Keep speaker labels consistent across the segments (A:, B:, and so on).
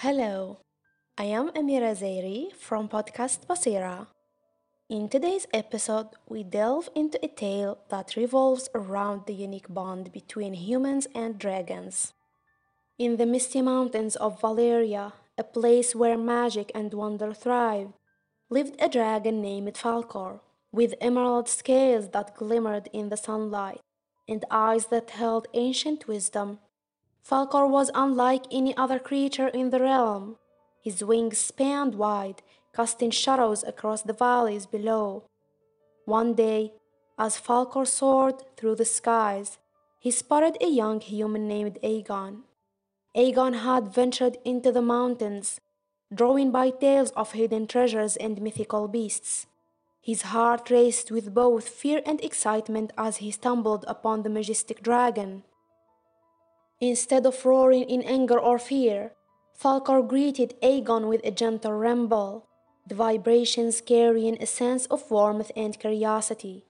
A: Hello, I am Amira Zairi from podcast Basira. In today's episode, we delve into a tale that revolves around the unique bond between humans and dragons. In the misty mountains of Valeria, a place where magic and wonder thrived, lived a dragon named Falkor, with emerald scales that glimmered in the sunlight and eyes that held ancient wisdom. Falkor was unlike any other creature in the realm. His wings spanned wide, casting shadows across the valleys below. One day, as Falkor soared through the skies, he spotted a young human named Aegon. Aegon had ventured into the mountains, drawn by tales of hidden treasures and mythical beasts. His heart raced with both fear and excitement as he stumbled upon the majestic dragon. Instead of roaring in anger or fear, Falkor greeted Aegon with a gentle rumble, the vibrations carrying a sense of warmth and curiosity.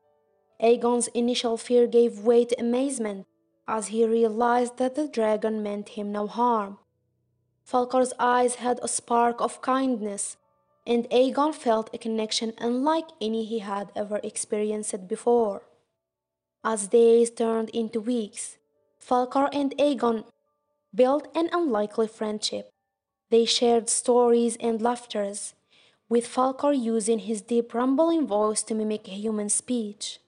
A: Aegon's initial fear gave way to amazement as he realized that the dragon meant him no harm. Falkor's eyes had a spark of kindness, and Aegon felt a connection unlike any he had ever experienced before. As days turned into weeks, Falkor and Aegon built an unlikely friendship. They shared stories and laughters, with Falkor using his deep rumbling voice to mimic human speech.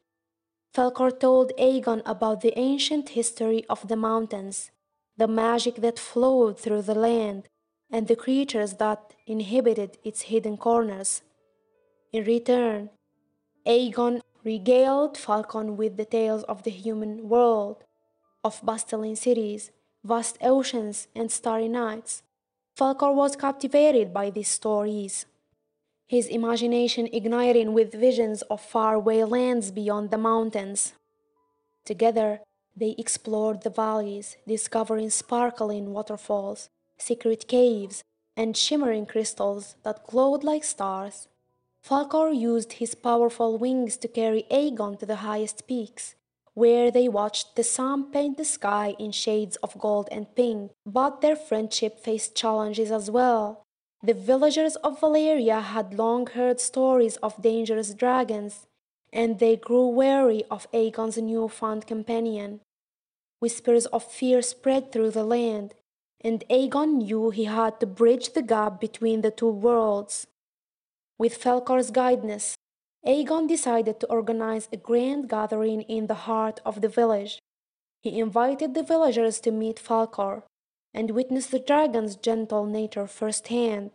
A: Falkor told Aegon about the ancient history of the mountains, the magic that flowed through the land, and the creatures that inhabited its hidden corners. In return, Aegon regaled Falkor with the tales of the human world, of bustling cities, vast oceans, and starry nights. Falkor was captivated by these stories, his imagination igniting with visions of faraway lands beyond the mountains. Together, they explored the valleys, discovering sparkling waterfalls, secret caves, and shimmering crystals that glowed like stars. Falkor used his powerful wings to carry Aegon to the highest peaks, where they watched the sun paint the sky in shades of gold and pink. But their friendship faced challenges as well. The villagers of Valeria had long heard stories of dangerous dragons, and they grew wary of Aegon's newfound companion. Whispers of fear spread through the land, and Aegon knew he had to bridge the gap between the two worlds. With Falkor's guidance, Aegon decided to organize a grand gathering in the heart of the village. He invited the villagers to meet Falkor and witness the dragon's gentle nature firsthand.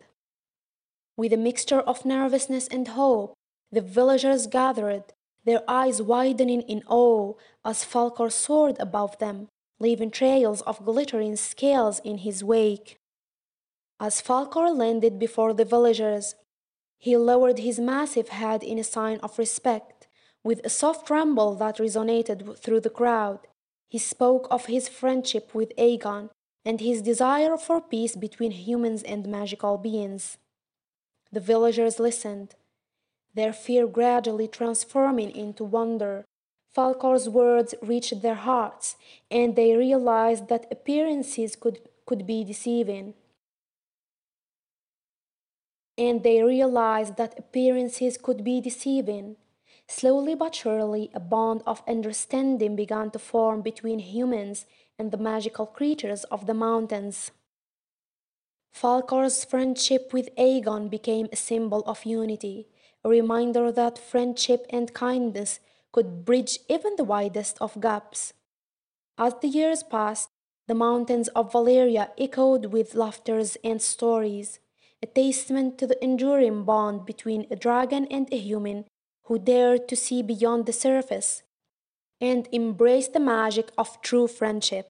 A: With a mixture of nervousness and hope, the villagers gathered, their eyes widening in awe as Falkor soared above them, leaving trails of glittering scales in his wake. As Falkor landed before the villagers, he lowered his massive head in a sign of respect. With a soft rumble that resonated through the crowd, he spoke of his friendship with Aegon and his desire for peace between humans and magical beings. The villagers listened, their fear gradually transforming into wonder. Falkor's words reached their hearts, and they realized that appearances could, could be deceiving and they realized that appearances could be deceiving. Slowly but surely, a bond of understanding began to form between humans and the magical creatures of the mountains. Falkor's friendship with Aegon became a symbol of unity, a reminder that friendship and kindness could bridge even the widest of gaps. As the years passed, the mountains of Valeria echoed with laughters and stories a testament to the enduring bond between a dragon and a human who dared to see beyond the surface and embrace the magic of true friendship.